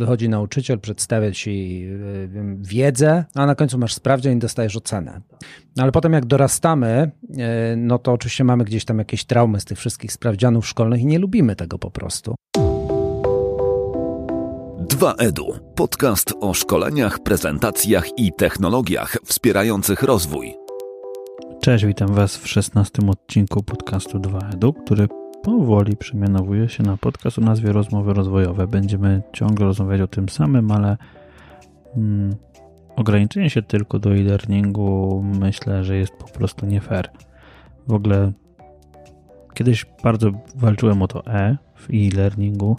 wychodzi nauczyciel, przedstawia ci wiedzę, a na końcu masz sprawdzian i dostajesz ocenę. No ale potem jak dorastamy, no to oczywiście mamy gdzieś tam jakieś traumy z tych wszystkich sprawdzianów szkolnych i nie lubimy tego po prostu. 2EDU. Podcast o szkoleniach, prezentacjach i technologiach wspierających rozwój. Cześć, witam Was w 16 odcinku podcastu 2EDU, który powoli przemianowuje się na podcast o nazwie Rozmowy Rozwojowe. Będziemy ciągle rozmawiać o tym samym, ale mm, ograniczenie się tylko do e-learningu myślę, że jest po prostu nie fair. W ogóle kiedyś bardzo walczyłem o to E w e-learningu,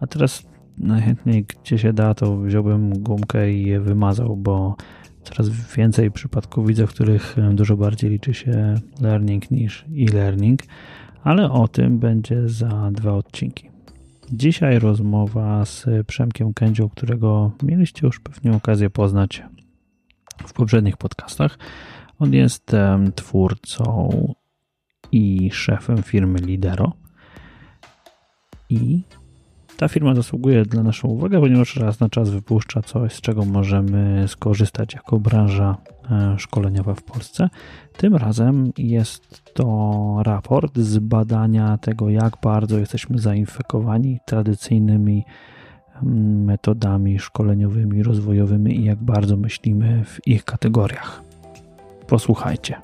a teraz najchętniej gdzie się da, to wziąłbym gumkę i je wymazał, bo coraz więcej przypadków widzę, w których dużo bardziej liczy się learning niż e-learning, ale o tym będzie za dwa odcinki. Dzisiaj rozmowa z Przemkiem Kędzią, którego mieliście już pewnie okazję poznać w poprzednich podcastach. On jest twórcą i szefem firmy Lidero. I ta firma zasługuje dla naszą uwagę, ponieważ raz na czas wypuszcza coś, z czego możemy skorzystać jako branża e, szkoleniowa w Polsce. Tym razem jest to raport z badania tego, jak bardzo jesteśmy zainfekowani tradycyjnymi mm, metodami szkoleniowymi, rozwojowymi i jak bardzo myślimy w ich kategoriach. Posłuchajcie.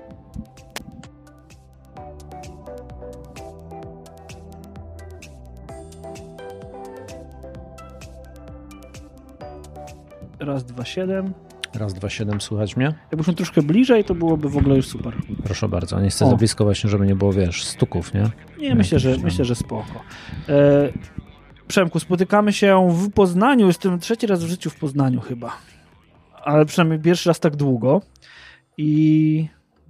Raz, dwa, siedem. Raz, dwa, siedem, słuchać mnie? Jakbyśmy troszkę bliżej, to byłoby w ogóle już super. Proszę bardzo, nie chcę za blisko właśnie, żeby nie było, wiesz, stuków, nie? Nie, myślę, że, myślę, że spoko. E, Przemku, spotykamy się w Poznaniu, jestem trzeci raz w życiu w Poznaniu chyba, ale przynajmniej pierwszy raz tak długo i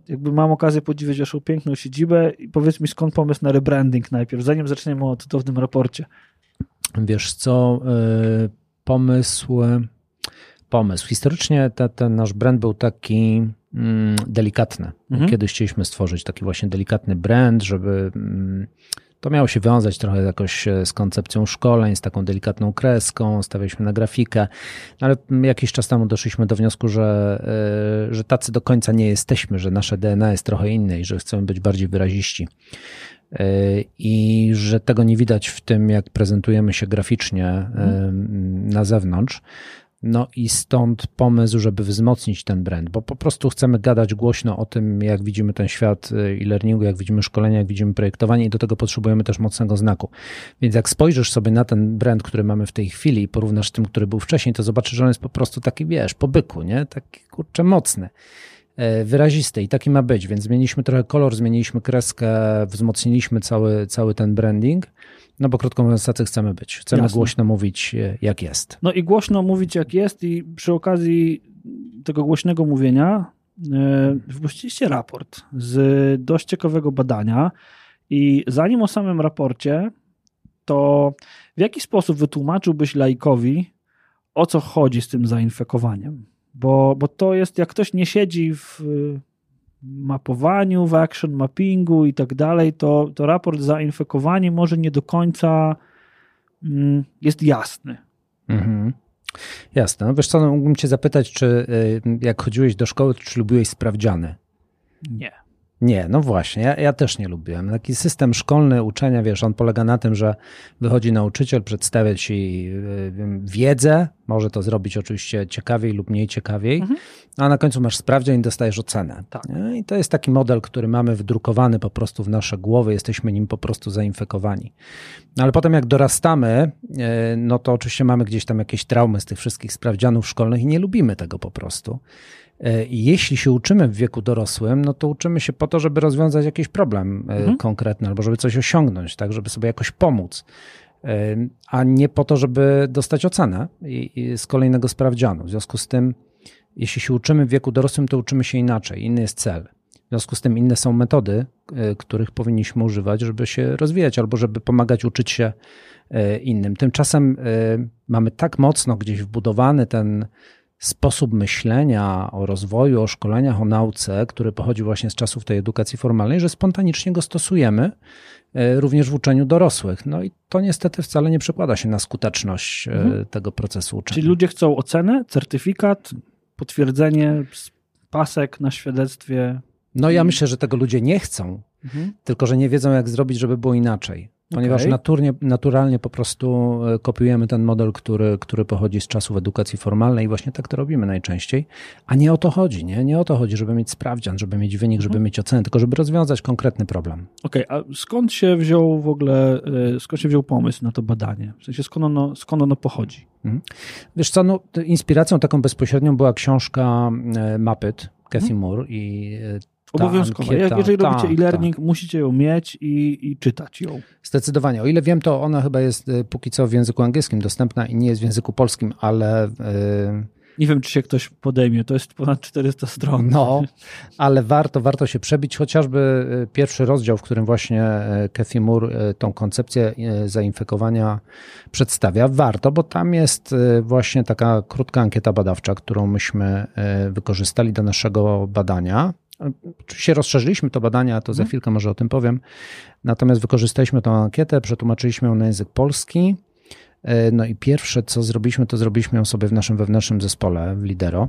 jakby mam okazję podziwiać waszą piękną siedzibę i powiedz mi skąd pomysł na rebranding najpierw, zanim zaczniemy o cudownym raporcie. Wiesz co, y, pomysł pomysł. Historycznie te, ten nasz brand był taki mm, delikatny. Mhm. Kiedyś chcieliśmy stworzyć taki właśnie delikatny brand, żeby mm, to miało się wiązać trochę jakoś z koncepcją szkoleń, z taką delikatną kreską, stawialiśmy na grafikę, no ale jakiś czas temu doszliśmy do wniosku, że, e, że tacy do końca nie jesteśmy, że nasze DNA jest trochę inne i że chcemy być bardziej wyraziści. E, I że tego nie widać w tym, jak prezentujemy się graficznie mhm. na zewnątrz. No i stąd pomysł, żeby wzmocnić ten brand, bo po prostu chcemy gadać głośno o tym, jak widzimy ten świat y, e-learningu, jak widzimy szkolenia, jak widzimy projektowanie i do tego potrzebujemy też mocnego znaku. Więc jak spojrzysz sobie na ten brand, który mamy w tej chwili i porównasz z tym, który był wcześniej, to zobaczysz, że on jest po prostu taki, wiesz, po byku, nie? Taki kurczę mocny e, wyrazisty i taki ma być, więc zmieniliśmy trochę kolor, zmieniliśmy kreskę, wzmocniliśmy cały, cały ten branding no bo krótko mówiąc, tacy chcemy być. Chcemy Jasne. głośno mówić, e, jak jest. No i głośno mówić, jak jest, i przy okazji tego głośnego mówienia e, wypuściliście raport z dość ciekawego badania. I zanim o samym raporcie, to w jaki sposób wytłumaczyłbyś laikowi, o co chodzi z tym zainfekowaniem? Bo, bo to jest, jak ktoś nie siedzi w mapowaniu, w action mappingu i tak dalej, to, to raport zainfekowanie może nie do końca mm, jest jasny. Mhm. Jasne. No wiesz co, no, mógłbym cię zapytać, czy y, jak chodziłeś do szkoły, czy lubiłeś sprawdziany? Nie. Nie, no właśnie, ja, ja, też nie lubiłem. Taki system szkolny uczenia, wiesz, on polega na tym, że wychodzi nauczyciel, przedstawia ci y, wiedzę, może to zrobić oczywiście ciekawiej lub mniej ciekawiej, mhm. a na końcu masz sprawdzian i dostajesz ocenę. Tak. I to jest taki model, który mamy wdrukowany po prostu w nasze głowy, jesteśmy nim po prostu zainfekowani. No ale potem jak dorastamy, y, no to oczywiście mamy gdzieś tam jakieś traumy z tych wszystkich sprawdzianów szkolnych i nie lubimy tego po prostu. E, I jeśli się uczymy w wieku dorosłym, no to uczymy się po to, żeby rozwiązać jakiś problem e, mhm. konkretny albo żeby coś osiągnąć, tak, żeby sobie jakoś pomóc, e, a nie po to, żeby dostać ocenę z kolejnego sprawdzianu. W związku z tym, jeśli się uczymy w wieku dorosłym, to uczymy się inaczej, inny jest cel. W związku z tym inne są metody, których powinniśmy używać, żeby się rozwijać albo żeby pomagać uczyć się innym. Tymczasem mamy tak mocno gdzieś wbudowany ten sposób myślenia o rozwoju, o szkoleniach, o nauce, który pochodzi właśnie z czasów tej edukacji formalnej, że spontanicznie go stosujemy e, również w uczeniu dorosłych. No i to niestety wcale nie przekłada się na skuteczność e, mhm. tego procesu uczenia. Czyli ludzie chcą ocenę, certyfikat, potwierdzenie, pasek na świadectwie. No ja myślę, że tego ludzie nie chcą, mhm. tylko że nie wiedzą, jak zrobić, żeby było inaczej ponieważ okay. naturalnie, naturalnie po prostu e, kopiujemy ten model, który, który pochodzi z czasów edukacji formalnej i właśnie tak to robimy najczęściej, a nie o to chodzi, nie? Nie o to chodzi, żeby mieć sprawdzian, żeby mieć wynik, żeby mhm. mieć ocenę, tylko żeby rozwiązać konkretny problem. Okej, okay, a skąd się wziął w ogóle, e, skąd się wziął pomysł na to badanie? W sensie skąd ono, skąd ono pochodzi? Mhm. Wiesz co, no, inspiracją taką bezpośrednią była książka e, Mapyt, Cathy mhm. Moore i Obowiązkowa. Ankieta, Jeżeli ta, robicie e-learning, musicie ją mieć i, i, czytać ją. Zdecydowanie. O ile wiem, to ona chyba jest y, póki co w języku angielskim dostępna i nie jest w języku polskim, ale. Yy... Nie wiem, czy się ktoś podejmie. To jest ponad 400 stron. No, ale warto, warto się przebić. Chociażby y, pierwszy rozdział, w którym właśnie y, Cathy Moore tą koncepcję zainfekowania przedstawia. Warto, bo tam jest właśnie taka krótka ankieta badawcza, którą myśmy wykorzystali do naszego badania. Oczywiście rozszerzyliśmy to badanie, a to za mhm. chwilkę może o tym powiem. Natomiast wykorzystaliśmy tę ankietę, przetłumaczyliśmy ją na język polski. E, no i pierwsze, co zrobiliśmy, to zrobiliśmy ją sobie w naszym wewnętrznym zespole, w Lidero.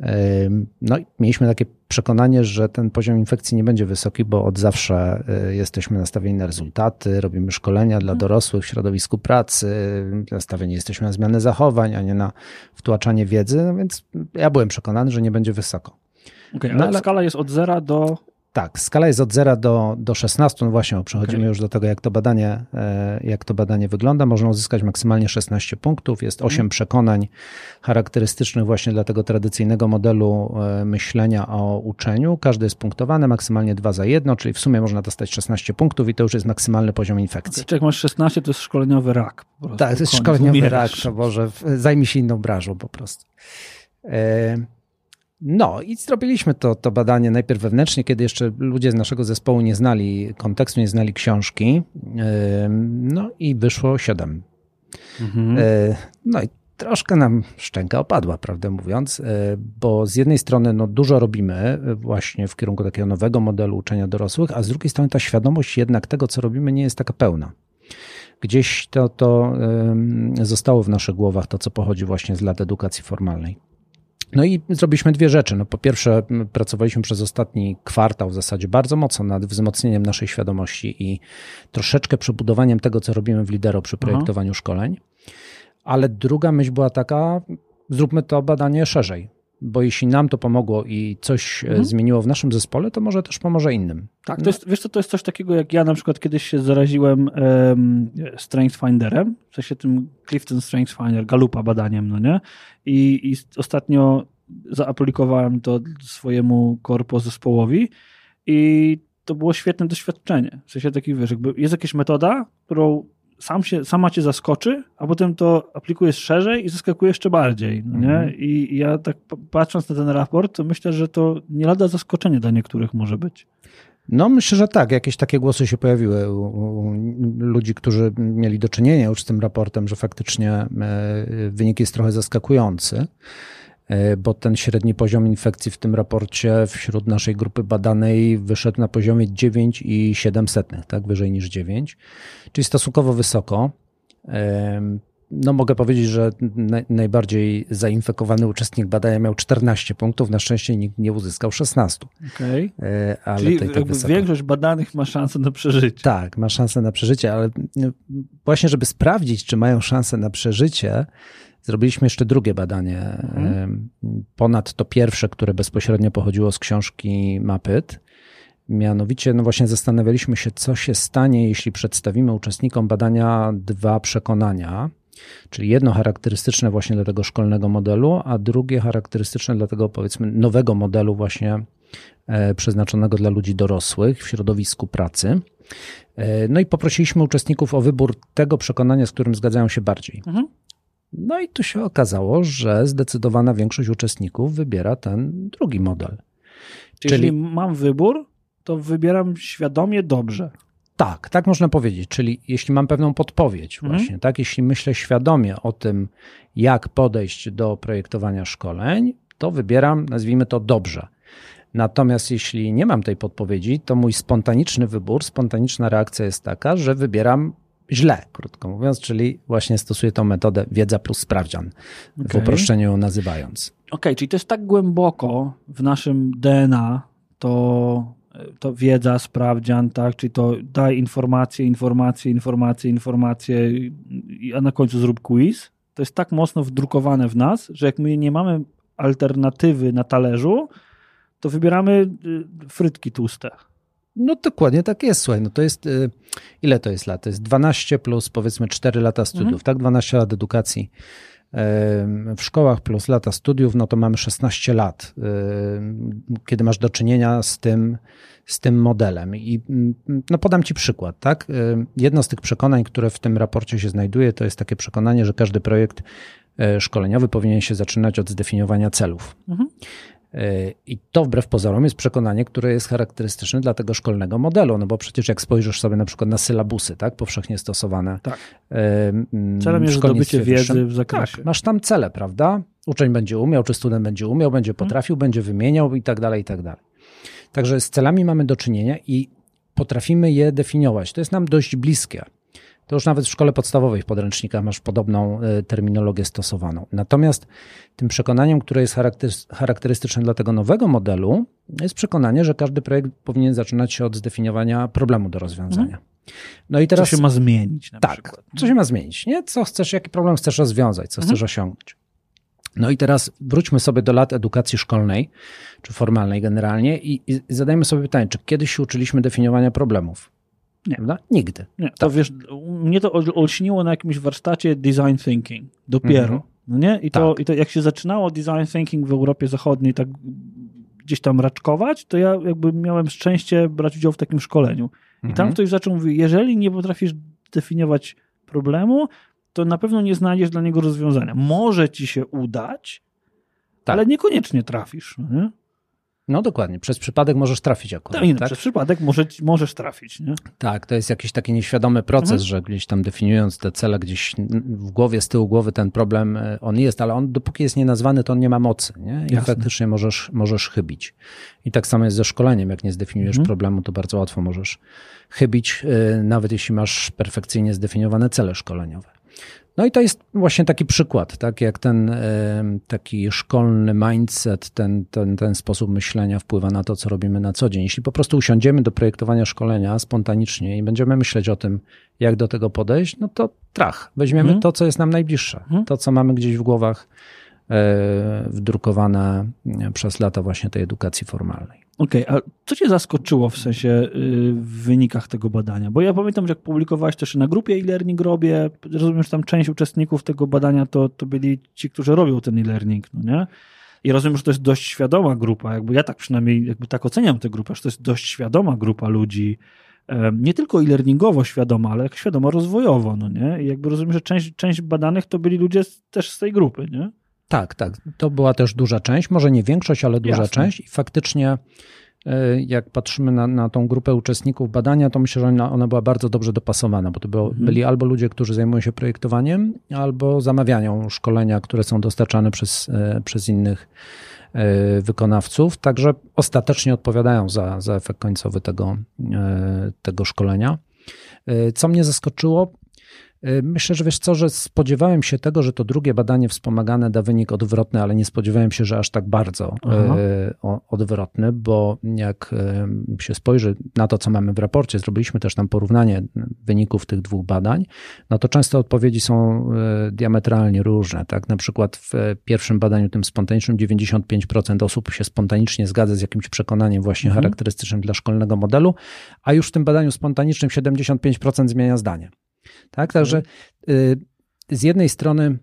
E, no i mieliśmy takie przekonanie, że ten poziom infekcji nie będzie wysoki, bo od zawsze e, jesteśmy nastawieni na rezultaty, robimy szkolenia dla mhm. dorosłych w środowisku pracy, nastawieni jesteśmy na zmianę zachowań, a nie na wtłaczanie wiedzy, no więc ja byłem przekonany, że nie będzie wysoko. Okay, no, ale skala jest od 0 do. Tak, skala jest od 0 do, do 16. No właśnie, przechodzimy okay. już do tego, jak to, badanie, e, jak to badanie wygląda. Można uzyskać maksymalnie 16 punktów. Jest 8 mm. przekonań charakterystycznych właśnie dla tego tradycyjnego modelu e, myślenia o uczeniu. Każdy jest punktowany, maksymalnie 2 za 1, czyli w sumie można dostać 16 punktów i to już jest maksymalny poziom infekcji. Okay, jak masz 16, to jest szkoleniowy rak. Tak, to jest szkoleniowy umierasz. rak, to może zajmij się inną branżą po prostu. E, no i zrobiliśmy to, to badanie najpierw wewnętrznie, kiedy jeszcze ludzie z naszego zespołu nie znali kontekstu, nie znali książki. No i wyszło siedem. Mhm. E, no i troszkę nam szczęka opadła, prawdę mówiąc, e, bo z jednej strony no, dużo robimy właśnie w kierunku takiego nowego modelu uczenia dorosłych, a z drugiej strony ta świadomość jednak tego, co robimy, nie jest taka pełna. Gdzieś to, to zostało w naszych głowach, to co pochodzi właśnie z lat edukacji formalnej. No i zrobiliśmy dwie rzeczy. No po pierwsze, pracowaliśmy przez ostatni kwartał w zasadzie bardzo mocno nad wzmocnieniem naszej świadomości i troszeczkę przebudowaniem tego, co robimy w Lidero przy projektowaniu Aha. szkoleń. Ale druga myśl była taka, zróbmy to badanie szerzej, bo jeśli nam to pomogło i coś e, mhm. zmieniło w naszym zespole, to może też pomoże innym. Tak, to no. jest, wiesz co, to jest coś takiego, jak ja na przykład kiedyś się zaraziłem um, Strength Finderem, w sensie tym Clifton Strength Finder, Galupa badaniem, no nie? I, i ostatnio zaaplikowałem to swojemu korpo zespołowi i to było świetne doświadczenie. W sensie taki, wiesz, jakby jest jakaś metoda, którą sam się, sama cię zaskoczy, a potem to aplikujesz szerzej i zaskakuje jeszcze bardziej. No nie? Mhm. I ja tak patrząc na ten raport, to myślę, że to nie lada zaskoczenie dla niektórych może być. No, myślę, że tak. Jakieś takie głosy się pojawiły u, u, ludzi, którzy mieli do czynienia już z tym raportem, że faktycznie e, wynik jest trochę zaskakujący. E, bo ten średni poziom infekcji w tym raporcie wśród naszej grupy badanej wyszedł na poziomie 9,7, tak, wyżej niż 9, czyli stosunkowo wysoko. No mogę powiedzieć, że najbardziej zainfekowany uczestnik badania miał 14 punktów, na szczęście nikt nie uzyskał 16. Okay. Ale Czyli tak większość badanych ma szansę na przeżycie. Tak, ma szansę na przeżycie, ale właśnie żeby sprawdzić, czy mają szansę na przeżycie, Zrobiliśmy jeszcze drugie badanie, mhm. ponad to pierwsze, które bezpośrednio pochodziło z książki Mapyt. Mianowicie, no właśnie zastanawialiśmy się, co się stanie, jeśli przedstawimy uczestnikom badania dwa przekonania, czyli jedno charakterystyczne właśnie dla tego szkolnego modelu, a drugie charakterystyczne dla tego powiedzmy nowego modelu właśnie e, przeznaczonego dla ludzi dorosłych w środowisku pracy. E, no i poprosiliśmy uczestników o wybór tego przekonania, z którym zgadzają się bardziej. Mhm. No i tu się okazało, że zdecydowana większość uczestników wybiera ten drugi model. Czyli, Czyli mam wybór, to wybieram świadomie dobrze. Tak, tak można powiedzieć. Czyli jeśli mam pewną podpowiedź, Mhm. właśnie, tak, jeśli myślę świadomie o tym, jak podejść do projektowania szkoleń, to wybieram, nazwijmy to dobrze. Natomiast jeśli nie mam tej podpowiedzi, to mój spontaniczny wybór, spontaniczna reakcja jest taka, że wybieram źle, krótko mówiąc, czyli właśnie stosuję tą metodę wiedza plus sprawdzian, w Okej. uproszczeniu ją nazywając. Okej, czyli to jest tak głęboko w naszym DNA, to, to wiedza, sprawdzian, tak? Czyli to daj informacje, informacje, informacje, informacje, a na końcu zrób quiz. To jest tak mocno wdrukowane w nas, że jak my nie mamy alternatywy na talerzu, to wybieramy y, frytki tłuste. No dokładnie tak jest, słuchaj, no to jest, y, ile to jest lat? To jest 12 plus powiedzmy 4 lata studiów, Mhm. tak? 12 lat edukacji w szkołach plus lata studiów, no to mamy 16 lat, kiedy masz do czynienia z tym, z tym modelem. I ym, no podam Ci przykład, tak? Ym, Jedno z tych przekonań, które w tym raporcie się znajduje, to jest takie przekonanie, że każdy projekt y, szkoleniowy powinien się zaczynać od zdefiniowania celów. Mhm. I to wbrew pozorom jest przekonanie, które jest charakterystyczne dla tego szkolnego modelu, no bo przecież jak spojrzysz sobie na przykład na sylabusy, tak, powszechnie stosowane. Tak. Celem jest zdobycie wiedzy w zakresie. Tak, masz tam cele, prawda? Uczeń będzie umiał, czy student będzie umiał, będzie Mhm. potrafił, będzie wymieniał i tak dalej, i tak dalej. Także z celami mamy do czynienia i potrafimy je definiować. To jest nam dość bliskie. To już nawet w szkole podstawowej w podręcznikach masz podobną e, terminologię stosowaną. Natomiast tym przekonaniem, które jest charakterys- charakterystyczne dla tego nowego modelu, jest przekonanie, że każdy projekt powinien zaczynać się od zdefiniowania problemu do rozwiązania. No i Co teraz się ma zmienić na tak, przykład. co się ma zmienić, nie? Co chcesz, jaki problem chcesz rozwiązać, co chcesz osiągnąć. No i teraz wróćmy sobie do lat edukacji szkolnej, czy formalnej generalnie i, i zadajmy sobie pytanie, czy kiedyś się uczyliśmy definiowania problemów? Nie. Prawda? Nigdy. Nie, to wiesz, mnie to ol- olśniło na jakimś warsztacie design thinking. Dopiero. Mhm. No nie? I to, Tak. I to jak się zaczynało design thinking w Europie Zachodniej tak gdzieś tam raczkować, to ja jakby miałem szczęście brać udział w takim szkoleniu. I tam Mhm. ktoś zaczął mówić, jeżeli nie potrafisz definiować problemu, to na pewno nie znajdziesz dla niego rozwiązania. Może ci się udać, Tak. ale niekoniecznie trafisz. No, nie? No dokładnie, przez przypadek możesz trafić akurat. Tak, no, tak? Przez przypadek może, możesz trafić. Nie? Tak, to jest jakiś taki nieświadomy proces, Mhm. że gdzieś tam definiując te cele, gdzieś w głowie, z tyłu głowy ten problem e, on jest, ale on dopóki jest nienazwany, to on nie ma mocy, nie? I Jasne. faktycznie możesz, możesz chybić. I tak samo jest ze szkoleniem, jak nie zdefiniujesz Mhm. problemu, to bardzo łatwo możesz chybić, e, nawet jeśli masz perfekcyjnie zdefiniowane cele szkoleniowe. No i to jest właśnie taki przykład, tak jak ten taki szkolny mindset, ten, ten, ten sposób myślenia wpływa na to, co robimy na co dzień. Jeśli po prostu usiądziemy do projektowania szkolenia spontanicznie i będziemy myśleć o tym, jak do tego podejść, no to trach. Weźmiemy Mhm. to, co jest nam najbliższe, Mhm. to, co mamy gdzieś w głowach e, wdrukowane przez lata właśnie tej edukacji formalnej. Okej, a co cię zaskoczyło w sensie y, w wynikach tego badania? Bo ja pamiętam, że jak publikowałeś też na grupie e-learning robię, rozumiem, że tam część uczestników tego badania to, to byli ci, którzy robią ten e-learning, no nie? I rozumiem, że to jest dość świadoma grupa, jakby ja tak przynajmniej jakby tak oceniam tę grupę, że to jest dość świadoma grupa ludzi, em, nie tylko e-learningowo świadoma, ale świadoma rozwojowo, no nie? I jakby rozumiem, że część, część badanych to byli ludzie też z tej grupy, nie? Tak, tak. To była też duża część, może nie większość, ale duża Jasne. część i faktycznie e, jak patrzymy na, na tą grupę uczestników badania, to myślę, że ona, ona była bardzo dobrze dopasowana, bo to było, Mhm. byli albo ludzie, którzy zajmują się projektowaniem, albo zamawiają szkolenia, które są dostarczane przez, e, przez innych e, wykonawców, także ostatecznie odpowiadają za, za efekt końcowy tego, tego szkolenia. Co mnie zaskoczyło, Myślę, że wiesz co, że spodziewałem się tego, że to drugie badanie wspomagane da wynik odwrotny, ale nie spodziewałem się, że aż tak bardzo Aha. e, odwrotny, bo jak e, się spojrzy na to, co mamy w raporcie, zrobiliśmy też tam porównanie wyników tych dwóch badań, no to często odpowiedzi są e, diametralnie różne. Tak? Na przykład w e, pierwszym badaniu, tym spontanicznym, 95% osób się spontanicznie zgadza z jakimś przekonaniem właśnie Mhm. charakterystycznym dla szkolnego modelu, a już w tym badaniu spontanicznym 75% zmienia zdanie. Tak, także y, z jednej strony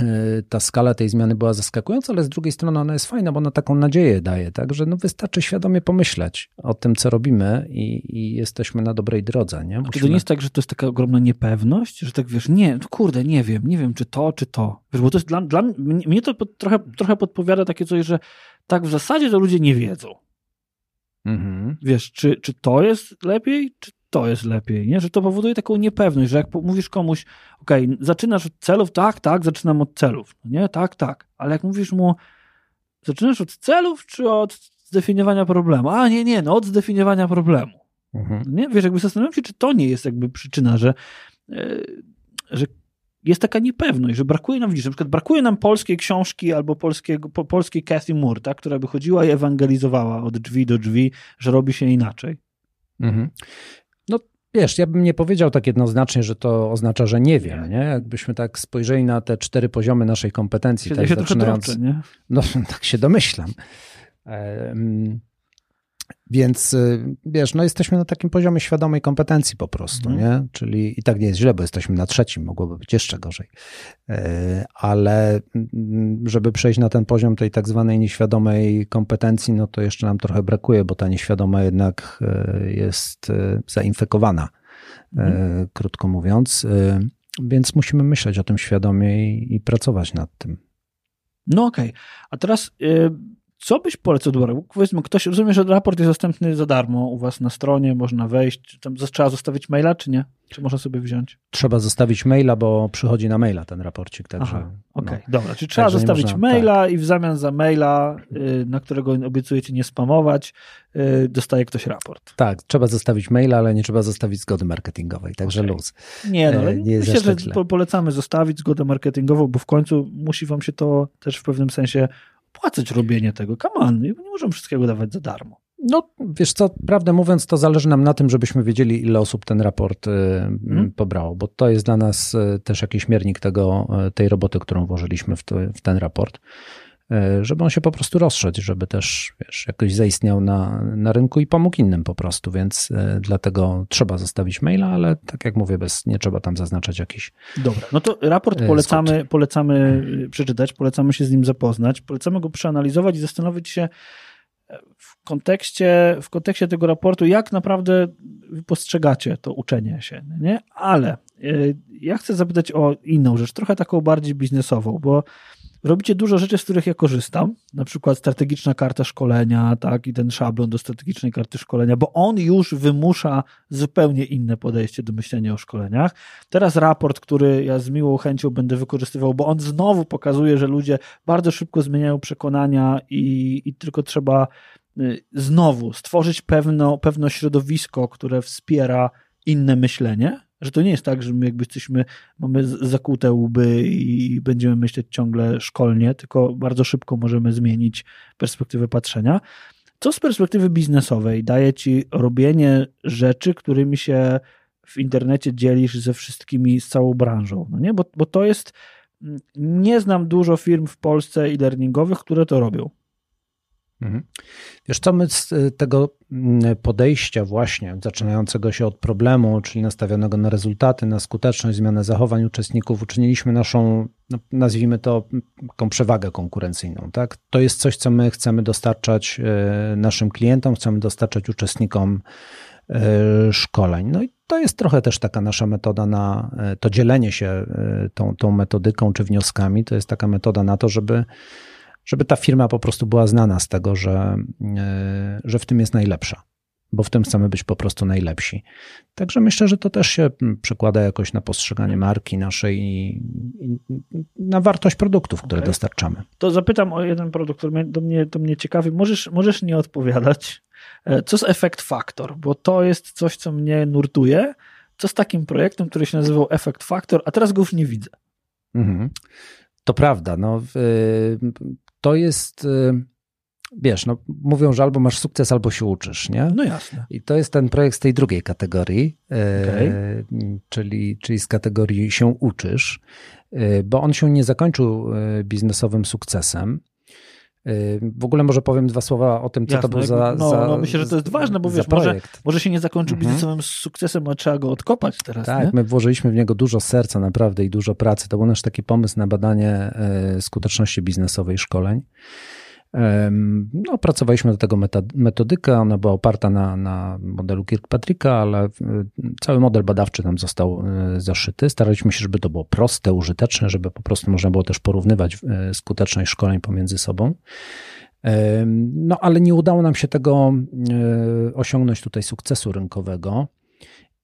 y, ta skala tej zmiany była zaskakująca, ale z drugiej strony ona jest fajna, bo ona taką nadzieję daje, tak, że no wystarczy świadomie pomyśleć o tym, co robimy i, i jesteśmy na dobrej drodze. Nie? Czy to nie jest tak, że to jest taka ogromna niepewność, że tak wiesz, nie, kurde, nie wiem, nie wiem, czy to, czy to. Wiesz, bo to jest dla, dla mnie, mnie to pod, trochę, trochę podpowiada takie coś, że tak w zasadzie to ludzie nie wiedzą. Mhm. Wiesz, czy, czy to jest lepiej, czy to jest lepiej, nie? Że to powoduje taką niepewność, że jak mówisz komuś, ok, zaczynasz od celów, tak, tak, zaczynam od celów, nie? Tak, tak, ale jak mówisz mu, zaczynasz od celów, czy od zdefiniowania problemu? A nie, nie, no od zdefiniowania problemu. Mhm. Nie? Wiesz, jakby zastanawiam się, czy to nie jest jakby przyczyna, że, yy, że jest taka niepewność, że brakuje nam, widzisz, na przykład brakuje nam polskiej książki albo polskiego, po, polskiej Cathy Moore, tak, która by chodziła i ewangelizowała od drzwi do drzwi, że robi się inaczej. Mhm. Wiesz, ja bym nie powiedział tak jednoznacznie, że to oznacza, że nie wiem, nie? Jakbyśmy tak spojrzeli na te cztery poziomy naszej kompetencji, Się tak się zaczynając, trochę nie? no tak się domyślam. Więc y, wiesz, no jesteśmy na takim poziomie świadomej kompetencji po prostu, mm. nie? Czyli i tak nie jest źle, bo jesteśmy na trzecim, mogłoby być jeszcze gorzej. E, ale mm, żeby przejść na ten poziom tej tak zwanej nieświadomej kompetencji, no to jeszcze nam trochę brakuje, bo ta nieświadoma jednak e, jest zainfekowana, mm. krótko mówiąc. Więc musimy myśleć o tym świadomie i, i pracować nad tym. No okej. Okay. A teraz y, co byś polecał do Powiedzmy, ktoś, rozumie, że raport jest dostępny za darmo u was na stronie, można wejść, tam trzeba zostawić maila, czy nie? Czy można sobie wziąć? Trzeba zostawić maila, bo przychodzi na maila ten raporcik, także... Okej, okay, no. dobra, czyli trzeba zostawić można, maila tak. i w zamian za maila, y, na którego obiecujecie nie spamować, y, dostaje ktoś raport. Tak, trzeba zostawić maila, ale nie trzeba zostawić zgody marketingowej, także okay. luz. Nie, no, ale e, nie myślę, że źle. polecamy zostawić zgodę marketingową, bo w końcu musi wam się to też w pewnym sensie opłacać robienie tego. Come on, nie możemy wszystkiego dawać za darmo. No, wiesz co, prawdę mówiąc, to zależy nam na tym, żebyśmy wiedzieli, ile osób ten raport hmm. pobrało, bo to jest dla nas y, też jakiś miernik tego, y, tej roboty, którą włożyliśmy w, w ten raport. E, żeby on się po prostu rozszedł, żeby też wiesz, jakoś zaistniał na, na rynku i pomógł innym po prostu, więc e, dlatego trzeba zostawić maila, ale tak jak mówię, bez, nie trzeba tam zaznaczać jakiś. Dobra, no to raport e, polecamy, polecamy przeczytać, polecamy się z nim zapoznać, polecamy go przeanalizować i zastanowić się w kontekście, w kontekście tego raportu, jak naprawdę postrzegacie to uczenie się, nie? Ale ja chcę zapytać o inną rzecz, trochę taką bardziej biznesową, bo robicie dużo rzeczy, z których ja korzystam, na przykład strategiczna karta szkolenia, tak, i ten szablon do strategicznej karty szkolenia, bo on już wymusza zupełnie inne podejście do myślenia o szkoleniach. Teraz raport, który ja z miłą chęcią będę wykorzystywał, bo on znowu pokazuje, że ludzie bardzo szybko zmieniają przekonania i, i tylko trzeba y, znowu stworzyć pewno, pewne środowisko, które wspiera inne myślenie, że to nie jest tak, że my jakby jesteśmy, mamy zakute łby i będziemy myśleć ciągle szkolnie, tylko bardzo szybko możemy zmienić perspektywę patrzenia. Co z perspektywy biznesowej daje ci robienie rzeczy, którymi się w internecie dzielisz ze wszystkimi, z całą branżą? No nie? Bo, bo to jest, nie znam dużo firm w Polsce e-learningowych, które to robią. Mhm. Wiesz co, my z y, tego mm, podejścia właśnie, zaczynającego się od problemu, czyli nastawionego na rezultaty, na skuteczność, zmianę zachowań uczestników, uczyniliśmy naszą, no, nazwijmy to, taką przewagę konkurencyjną. Tak? To jest coś, co my chcemy dostarczać y, naszym klientom, chcemy dostarczać uczestnikom y, szkoleń. No i to jest trochę też taka nasza metoda na to dzielenie się tą, tą metodyką czy wnioskami. To jest taka metoda na to, żeby żeby ta firma po prostu była znana z tego, że, e, że w tym jest najlepsza, bo w tym chcemy być po prostu najlepsi. Także myślę, że to też się przekłada jakoś na postrzeganie marki naszej i, i na wartość produktów, które okay. dostarczamy. To zapytam o jeden produkt, który do mnie, do mnie ciekawi. Możesz, możesz nie odpowiadać. E, co z Effect Factor? Bo to jest coś, co mnie nurtuje. Co z takim projektem, który się nazywał Effect Factor, a teraz go już nie widzę. Mhm. To prawda. No, to jest, y, wiesz, no, mówią, że albo masz sukces, albo się uczysz, nie? No jasne. I to jest ten projekt z tej drugiej kategorii, y, okay. czyli, czyli z kategorii się uczysz, y, bo on się nie zakończył biznesowym sukcesem. W ogóle może powiem dwa słowa o tym, co Jasne, to był za, no, za no myślę, że to jest ważne, bo wiesz, może, może się nie zakończył mhm. biznesowym sukcesem, a trzeba go odkopać teraz. Tak, nie? my włożyliśmy w niego dużo serca naprawdę i dużo pracy. To był nasz taki pomysł na badanie e, skuteczności biznesowej szkoleń. No, opracowaliśmy do tego metodykę, ona była oparta na, na modelu Kirkpatricka, ale cały model badawczy tam został e, zaszyty. Staraliśmy się, żeby to było proste, użyteczne, żeby po prostu można było też porównywać e, skuteczność szkoleń pomiędzy sobą. No, ale nie udało nam się tego e, osiągnąć tutaj sukcesu rynkowego.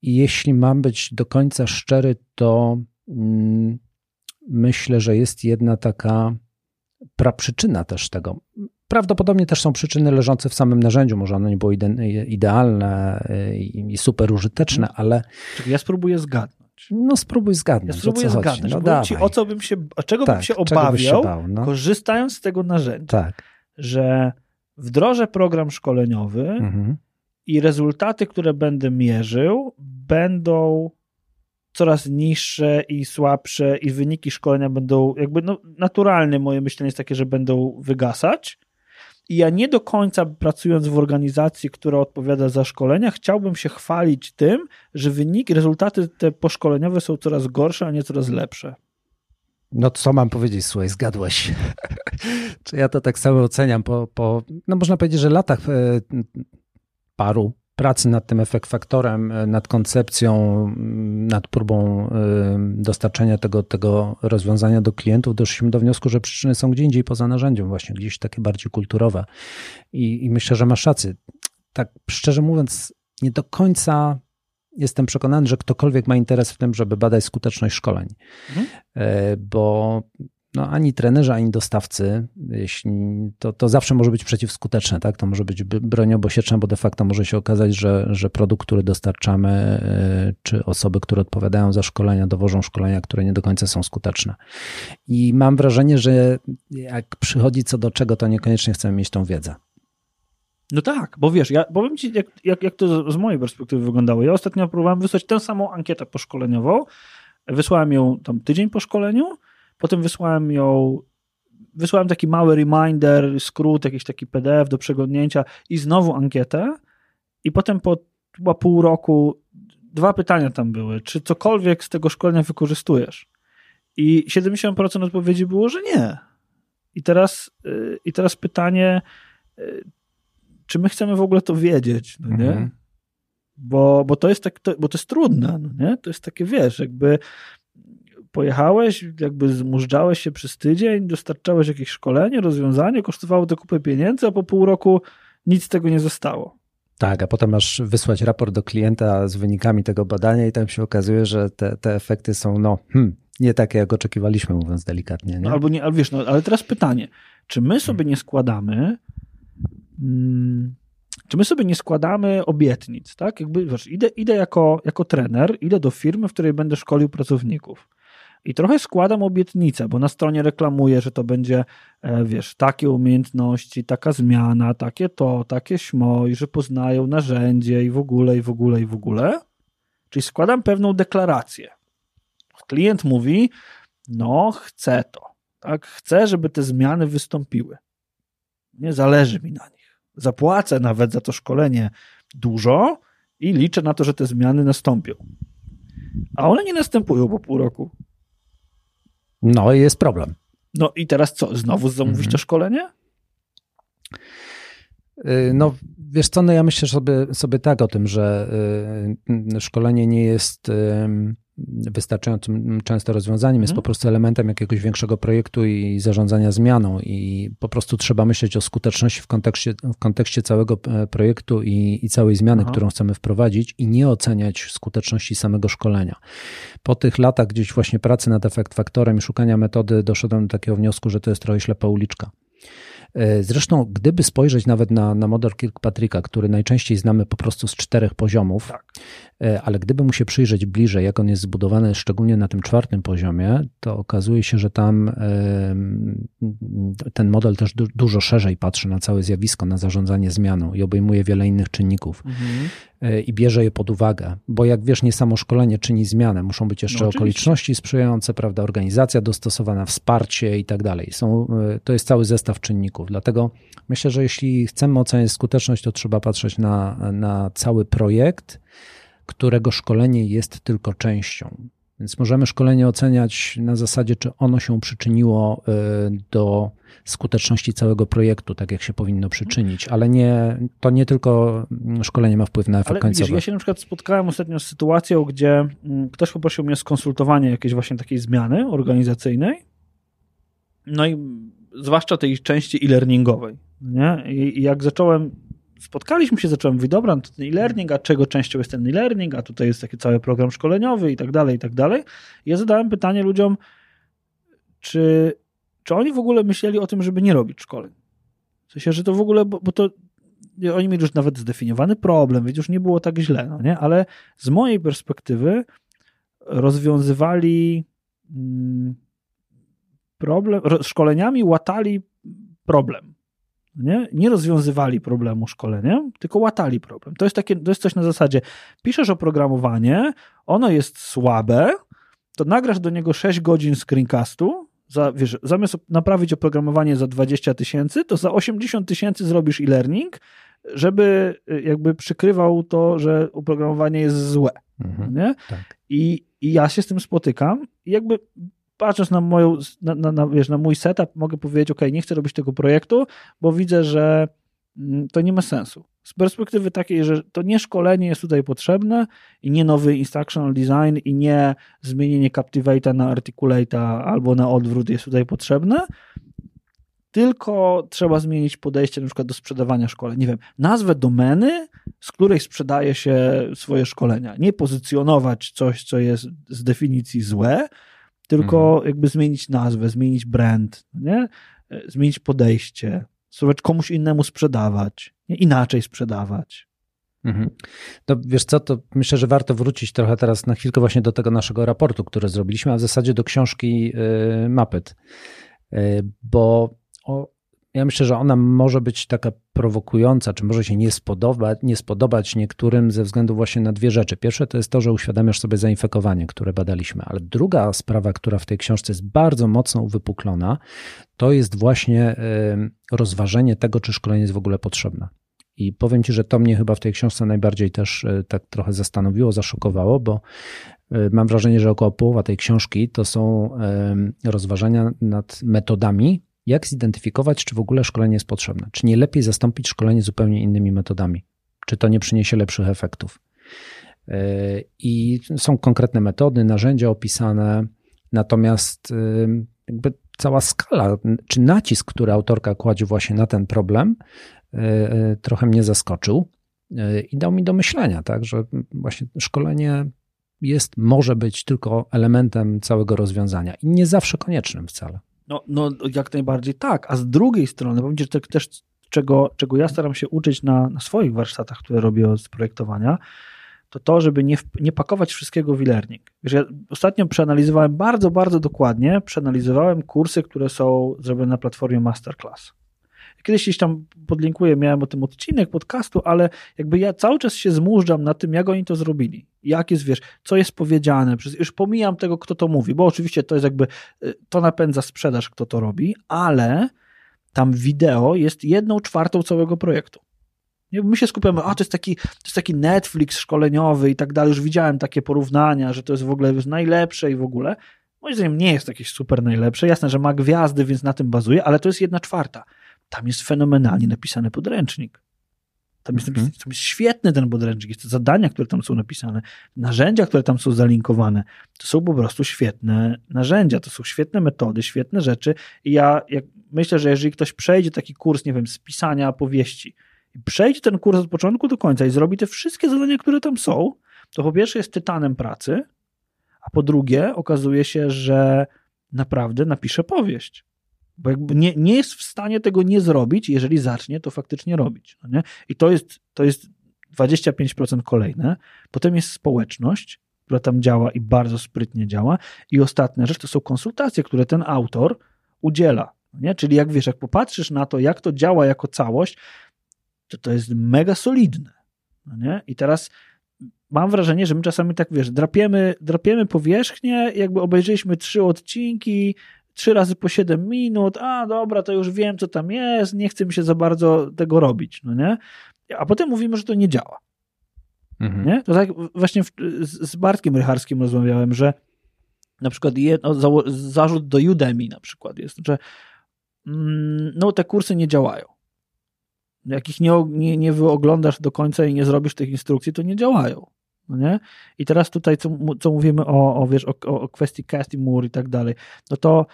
I jeśli mam być do końca szczery, to mm, myślę, że jest jedna taka praprzyczyna też tego. Prawdopodobnie też są przyczyny leżące w samym narzędziu. Może ono nie było idealne i super użyteczne, ale. ja spróbuję zgadnąć. No spróbuj zgadnąć. Ja spróbuję zgadnąć. No, ci, o co bym się, o czego tak, bym się obawiał, się bał, no. korzystając z tego narzędzia. Tak. Że wdrożę program szkoleniowy mhm. i rezultaty, które będę mierzył, będą coraz niższe i słabsze i wyniki szkolenia będą jakby no, naturalne moje myślenie jest takie, że będą wygasać i ja nie do końca pracując w organizacji, która odpowiada za szkolenia, chciałbym się chwalić tym, że wyniki, rezultaty te poszkoleniowe są coraz gorsze, a nie coraz lepsze. No co mam powiedzieć, słuchaj, zgadłeś. Czy ja to tak samo oceniam po, po no można powiedzieć, że latach e, paru pracy nad tym efekt faktorem, e, nad koncepcją, mm, nad próbą e, dostarczenia tego, tego rozwiązania do klientów, doszliśmy do wniosku, że przyczyny są gdzie indziej poza narzędziem, właśnie gdzieś takie bardziej kulturowe. I, i myślę, że masz rację. Tak szczerze mówiąc, nie do końca jestem przekonany, że ktokolwiek ma interes w tym, żeby badać skuteczność szkoleń, mhm. E, bo no, ani trenerzy, ani dostawcy, to, to zawsze może być przeciwskuteczne, tak? To może być broń obosieczna, bo de facto może się okazać, że, że produkt, który dostarczamy, e, czy osoby, które odpowiadają za szkolenia, dowożą szkolenia, które nie do końca są skuteczne. I mam wrażenie, że jak przychodzi co do czego, to niekoniecznie chcemy mieć tą wiedzę. No tak, bo wiesz, ja powiem ci, jak, jak, jak to z mojej perspektywy wyglądało. Ja ostatnio próbowałem wysłać tę samą ankietę poszkoleniową. Wysłałem ją tam tydzień po szkoleniu Potem wysłałem ją, wysłałem taki mały reminder, skrót, jakiś taki PDF do przeglądnięcia i znowu ankietę. I potem po chyba pół roku dwa pytania tam były. Czy cokolwiek z tego szkolenia wykorzystujesz? I 70% odpowiedzi było, że nie. I teraz, yy, i teraz pytanie, yy, czy my chcemy w ogóle to wiedzieć, no nie? Mhm. Bo, bo to jest tak, to, bo to jest trudne, no nie? To jest takie, wiesz, jakby pojechałeś, jakby zmużdżałeś się przez tydzień, dostarczałeś jakieś szkolenie, rozwiązanie, kosztowało to kupę pieniędzy, a po pół roku nic z tego nie zostało. Tak, a potem masz wysłać raport do klienta z wynikami tego badania i tam się okazuje, że te, te efekty są no, hmm, nie takie, jak oczekiwaliśmy, mówiąc delikatnie. Nie? albo nie, ale wiesz, no, ale teraz pytanie, czy my sobie nie składamy hmm, czy my sobie nie składamy obietnic, tak? Jakby, wiesz, idę, idę jako, jako trener, idę do firmy, w której będę szkolił pracowników. I trochę składam obietnicę, bo na stronie reklamuję, że to będzie, e, wiesz, takie umiejętności, taka zmiana, takie to, takie śmo, i że poznają narzędzie i w ogóle, i w ogóle, i w ogóle. Czyli składam pewną deklarację. Klient mówi, no chcę to, tak, chcę, żeby te zmiany wystąpiły. Nie zależy mi na nich. Zapłacę nawet za to szkolenie dużo i liczę na to, że te zmiany nastąpią. A one nie następują po pół roku. No i jest problem. No i teraz co? Znowu zamówić mhm. to szkolenie? Y, no, wiesz co, no ja myślę sobie, sobie tak o tym, że y, szkolenie nie jest wystarczającym często rozwiązaniem, jest mhm. po prostu elementem jakiegoś większego projektu i zarządzania zmianą i po prostu trzeba myśleć o skuteczności w kontekście, w kontekście całego e, projektu i, i całej zmiany, Aha. którą chcemy wprowadzić i nie oceniać skuteczności samego szkolenia. Po tych latach gdzieś właśnie pracy nad efekt faktorem i szukania metody doszedłem do takiego wniosku, że to jest trochę ślepa uliczka. E, zresztą, gdyby spojrzeć nawet na, na model Kirkpatricka, który najczęściej znamy po prostu z czterech poziomów, tak. E, ale gdyby mu się przyjrzeć bliżej, jak on jest zbudowany, szczególnie na tym czwartym poziomie, to okazuje się, że tam ten model też dużo szerzej patrzy na całe zjawisko, na zarządzanie zmianą i obejmuje wiele innych czynników. Mhm. E, I bierze je pod uwagę, bo jak wiesz, nie samo szkolenie czyni zmianę, muszą być jeszcze no, okoliczności sprzyjające, prawda, organizacja dostosowana, wsparcie i tak dalej. Są, to jest cały zestaw czynników. Dlatego myślę, że jeśli chcemy oceniać skuteczność, to trzeba patrzeć na, na cały projekt, którego szkolenie jest tylko częścią. Więc możemy szkolenie oceniać na zasadzie, czy ono się przyczyniło y, do skuteczności całego projektu, tak jak się powinno przyczynić, ale nie, to nie tylko szkolenie ma wpływ na efekt ale końcowy. Widzisz, ja się na przykład spotkałem ostatnio z sytuacją, gdzie mm, ktoś poprosił mnie o skonsultowanie jakiejś właśnie takiej zmiany organizacyjnej. No i zwłaszcza tej części e-learningowej. Nie? I jak zacząłem spotkaliśmy się, zacząłem mówić, dobra, to ten e-learning, a czego częścią jest ten e-learning, a tutaj jest taki cały program szkoleniowy i tak dalej, i tak dalej. I ja zadałem pytanie ludziom, czy, czy oni w ogóle myśleli o tym, żeby nie robić szkoleń? W sensie, że to w ogóle, bo, bo to oni mieli już nawet zdefiniowany problem, więc już nie było tak źle, no nie? Ale z mojej perspektywy rozwiązywali mm, problem, szkoleniami łatali problem. Nie? nie rozwiązywali problemu szkoleniem, tylko łatali problem. To jest, takie, to jest coś na zasadzie, piszesz oprogramowanie, ono jest słabe, to nagrasz do niego 6 godzin screencastu, za, wiesz, zamiast naprawić oprogramowanie za 20 tysięcy, to za 80 tysięcy zrobisz e-learning, żeby y, jakby przykrywał to, że oprogramowanie jest złe. Mhm, nie? Tak. I, I ja się z tym spotykam i jakby patrząc na, moją, na, na, na, wiesz, na mój setup, mogę powiedzieć, ok, nie chcę robić tego projektu, bo widzę, że mm, to nie ma sensu. Z perspektywy takiej, że to nie szkolenie jest tutaj potrzebne i nie nowy instructional design i nie zmienienie Captivate'a na Articulate'a albo na odwrót jest tutaj potrzebne, tylko trzeba zmienić podejście na przykład do sprzedawania szkoleń. Nie wiem, nazwę domeny, z której sprzedaje się swoje szkolenia. Nie pozycjonować coś, co jest z definicji złe, tylko mhm. jakby zmienić nazwę, zmienić brand, nie? E, zmienić podejście, spróbować komuś innemu sprzedawać, nie? inaczej sprzedawać. Mhm. No wiesz co, to myślę, że warto wrócić trochę teraz na chwilkę właśnie do tego naszego raportu, który zrobiliśmy, a w zasadzie do książki y, Mapet, y, bo ja myślę, że ona może być taka prowokująca, czy może się nie spodobać, nie spodobać niektórym ze względu właśnie na dwie rzeczy. Pierwsze to jest to, że uświadamiasz sobie zainfekowanie, które badaliśmy, ale druga sprawa, która w tej książce jest bardzo mocno uwypuklona, to jest właśnie rozważenie tego, czy szkolenie jest w ogóle potrzebne. I powiem Ci, że to mnie chyba w tej książce najbardziej też e, tak trochę zastanowiło, zaszokowało, bo e, mam wrażenie, że około połowa tej książki to są rozważania nad metodami, jak zidentyfikować, czy w ogóle szkolenie jest potrzebne? Czy nie lepiej zastąpić szkolenie zupełnie innymi metodami? Czy to nie przyniesie lepszych efektów? E, I są konkretne metody, narzędzia opisane, natomiast e, jakby cała skala, czy nacisk, który autorka kładzie właśnie na ten problem, e, trochę mnie zaskoczył i dał mi do myślenia, tak, że właśnie szkolenie jest, może być tylko elementem całego rozwiązania i nie zawsze koniecznym wcale. No, no jak najbardziej tak, a z drugiej strony, powiem Ci, że też czego, czego ja staram się uczyć na, na swoich warsztatach, które robię z projektowania, to to, żeby nie, nie pakować wszystkiego w e-learning. Wiesz, ja ostatnio przeanalizowałem bardzo, bardzo dokładnie, przeanalizowałem kursy, które są zrobione na platformie Masterclass. Kiedyś gdzieś tam podlinkuję, miałem o tym odcinek podcastu, ale jakby ja cały czas się zmużdżam na tym, jak oni to zrobili. Jak jest, wiesz, co jest powiedziane. Już pomijam tego, kto to mówi, bo oczywiście to jest jakby, y, to napędza sprzedaż, kto to robi, ale tam wideo jest jedną czwartą całego projektu. My się skupiamy, a to jest taki, to jest taki Netflix szkoleniowy i tak dalej. Już widziałem takie porównania, że to jest w ogóle najlepsze i w ogóle. Moim zdaniem nie jest jakieś super najlepsze. Jasne, że ma gwiazdy, więc na tym bazuje, ale to jest jedna czwarta tam jest fenomenalnie napisany podręcznik. Tam jest, mhm. tam jest świetny ten podręcznik, jest te zadania, które tam są napisane, narzędzia, które tam są zalinkowane. To są po prostu świetne narzędzia, to są świetne metody, świetne rzeczy. I ja jak, myślę, że jeżeli ktoś przejdzie taki kurs, nie wiem, z pisania powieści, i przejdzie ten kurs od początku do końca i zrobi te wszystkie zadania, które tam są, to po pierwsze jest tytanem pracy, a po drugie okazuje się, że naprawdę napisze powieść. Bo jakby nie, nie jest w stanie tego nie zrobić, jeżeli zacznie to faktycznie robić. No nie? I to jest, to jest 25% kolejne. Potem jest społeczność, która tam działa i bardzo sprytnie działa. I ostatnia rzecz to są konsultacje, które ten autor udziela. No nie? Czyli jak wiesz, jak popatrzysz na to, jak to działa jako całość, to to jest mega solidne. No nie? I teraz mam wrażenie, że my czasami tak, wiesz, drapiemy, drapiemy powierzchnię, jakby obejrzeliśmy trzy odcinki, trzy razy po 7 minut, a dobra, to już wiem, co tam jest, nie chcę mi się za bardzo tego robić, no nie? A potem mówimy, że to nie działa. Mhm. Nie? To tak właśnie w, z, Bartkiem Rycharskim rozmawiałem, że na przykład jedno, za, zarzut do Udemy na przykład jest, że mm, no te kursy nie działają. Jak ich nie, nie, nie wyoglądasz do końca i nie zrobisz tych instrukcji, to nie działają. No nie? I teraz tutaj, co, co mówimy o, o, wiesz, o, o kwestii casting mur i tak dalej, no to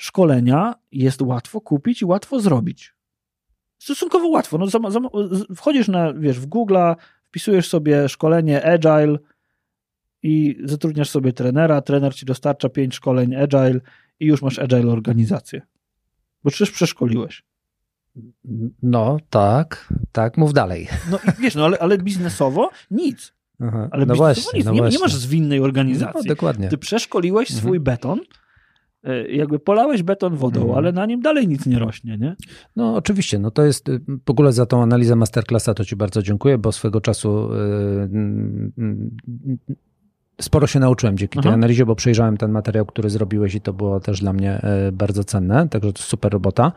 szkolenia jest łatwo kupić i łatwo zrobić. stosunkowo łatwo. No, zam, zam, wchodzisz na, wiesz, w Google'a, wpisujesz sobie szkolenie Agile i zatrudniasz sobie trenera, trener ci dostarcza pięć szkoleń Agile i już masz Agile organizację. Bo przecież przeszkoliłeś. No, tak, tak, mów dalej. No i wiesz, no ale, ale biznesowo nic. Aha, ale no właśnie, nic. No nie, właśnie. nie masz zwinnej organizacji. No, dokładnie. Ty przeszkoliłeś mhm. swój beton, e, jakby polałeś beton wodą, mhm. ale na nim dalej nic nie rośnie, nie? No oczywiście, no to jest, y, w ogóle za tą analizę masterclassa to ci bardzo dziękuję, bo swego czasu yy, sporo się nauczyłem dzięki Aha. tej analizie, bo przejrzałem ten materiał, który zrobiłeś i to było też dla mnie y, bardzo cenne, także to super robota.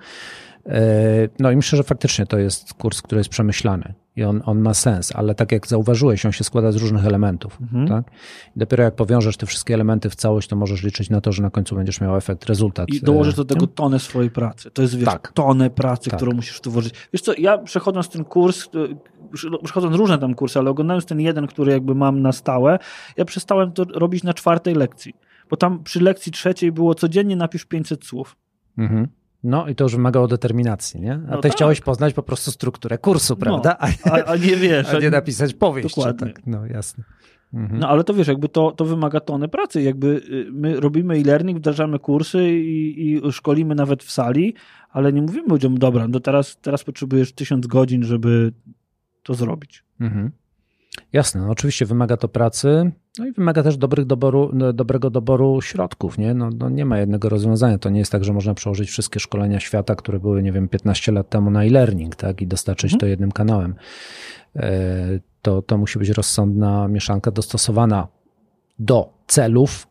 E, no i myślę, że faktycznie to jest kurs, który jest przemyślany i on, on ma sens, ale tak jak zauważyłeś, on się składa z różnych elementów. Mhm. Tak? I dopiero jak powiążesz te wszystkie elementy w całość, to możesz liczyć na to, że na końcu będziesz miał efekt, rezultat. I dołożysz do tego tonę swojej pracy. To jest wiesz, tak. tonę pracy, tak. którą musisz tu włożyć. Wiesz co, ja przechodząc ten kurs, e, przechodząc różne tam kursy, ale oglądając ten jeden, który jakby mam na stałe, ja przestałem to robić na czwartej lekcji. Bo tam przy lekcji trzeciej było codziennie napisz 500 słów. Mhm. No i to już wymagało determinacji, nie? A no ty tak. chciałeś poznać po prostu strukturę kursu, no, prawda? No, a, a, nie wiesz. A nie napisać powieść. Dokładnie. Tak, no jasne. Mhm. No ale to wiesz, jakby to, to wymaga tony pracy. Jakby y, my robimy e-learning, wdrażamy kursy i, i szkolimy nawet w sali, ale nie mówimy ludziom, dobra, no teraz, teraz potrzebujesz tysiąc godzin, żeby to zrobić. Mhm. Jasne, no oczywiście wymaga to pracy, no i wymaga też dobrych doboru, no, dobrego doboru środków. Nie? No, no, nie ma jednego rozwiązania. To nie jest tak, że można przełożyć wszystkie szkolenia świata, które były, nie wiem, 15 lat temu na e-learning tak? i dostarczyć mhm. to jednym kanałem. E, to, to musi być rozsądna mieszanka dostosowana do celów,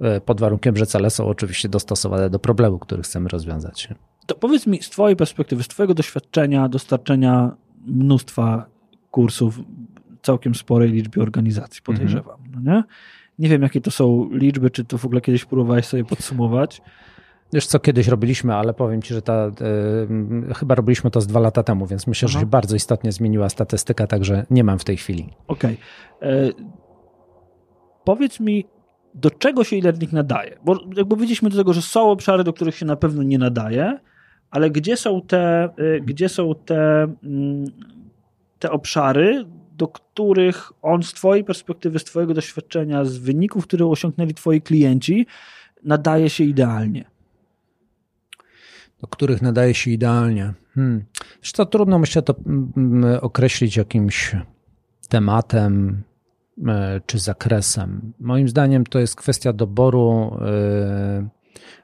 e, pod warunkiem, że cele są oczywiście dostosowane do problemu, który chcemy rozwiązać. To powiedz mi z Twojej perspektywy, z Twojego doświadczenia, dostarczenia mnóstwa kursów, całkiem sporej liczbie organizacji, podejrzewam. Mhm. No nie? nie wiem, jakie to są liczby, czy to w ogóle kiedyś próbowałeś sobie podsumować. Wiesz co, kiedyś robiliśmy, ale powiem ci, że ta, y, chyba robiliśmy to z dwa lata temu, więc myślę, Aha. że się bardzo istotnie zmieniła statystyka, także nie mam w tej chwili. Okej. Okay. E, powiedz mi, do czego się e-learning nadaje? Bo jakby widzieliśmy do tego, że są obszary, do których się na pewno nie nadaje, ale gdzie są te, y, gdzie są te, mm, te obszary, do których on z Twojej perspektywy, z Twojego doświadczenia, z wyników, które osiągnęli Twoi klienci, nadaje się idealnie? Do których nadaje się idealnie. Hmm. Wiesz to trudno myślę to mm, określić jakimś tematem e, czy zakresem. Moim zdaniem to jest kwestia doboru e,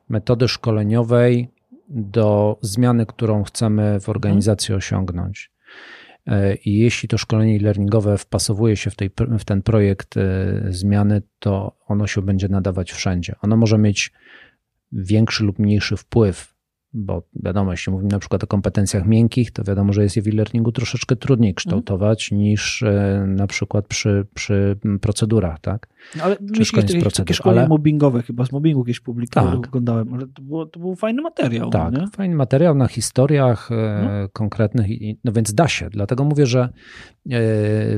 metody szkoleniowej do zmiany, którą chcemy w organizacji osiągnąć. E, I jeśli to szkolenie learningowe wpasowuje się w, tej, w ten projekt e, zmiany, to ono się będzie nadawać wszędzie. Ono może mieć większy lub mniejszy wpływ bo wiadomo, jeśli mówimy na przykład o kompetencjach miękkich, to wiadomo, że jest je w e-learningu troszeczkę trudniej mhm. kształtować mm. niż e, na przykład przy, przy procedurach, tak? No, ale Czy szkolenie procedur. szkolenie ale... mobbingowe chyba z mobbingu kiedyś publikowałem, tak. oglądałem, ale to, było, to był fajny materiał. Tak, nie? fajny materiał na historiach no. konkretnych, no więc da się. Dlatego mówię, że e,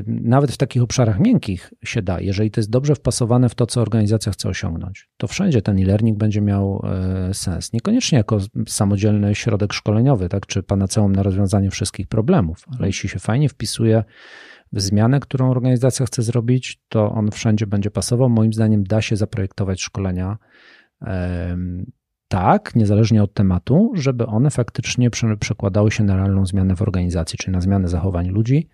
nawet w takich obszarach miękkich się da, jeżeli to jest dobrze wpasowane w to, co organizacja chce osiągnąć, to wszędzie ten e-learning będzie miał e, sens. Niekoniecznie jako samodzielny środek szkoleniowy, tak, czy panaceum na rozwiązanie wszystkich problemów, ale mhm. jeśli się fajnie wpisuje zmianę, którą organizacja chce zrobić, to on wszędzie będzie pasował. Moim zdaniem da się zaprojektować szkolenia tak, niezależnie od tematu, żeby one faktycznie przekładały się na realną zmianę w organizacji, czyli na zmianę zachowań ludzi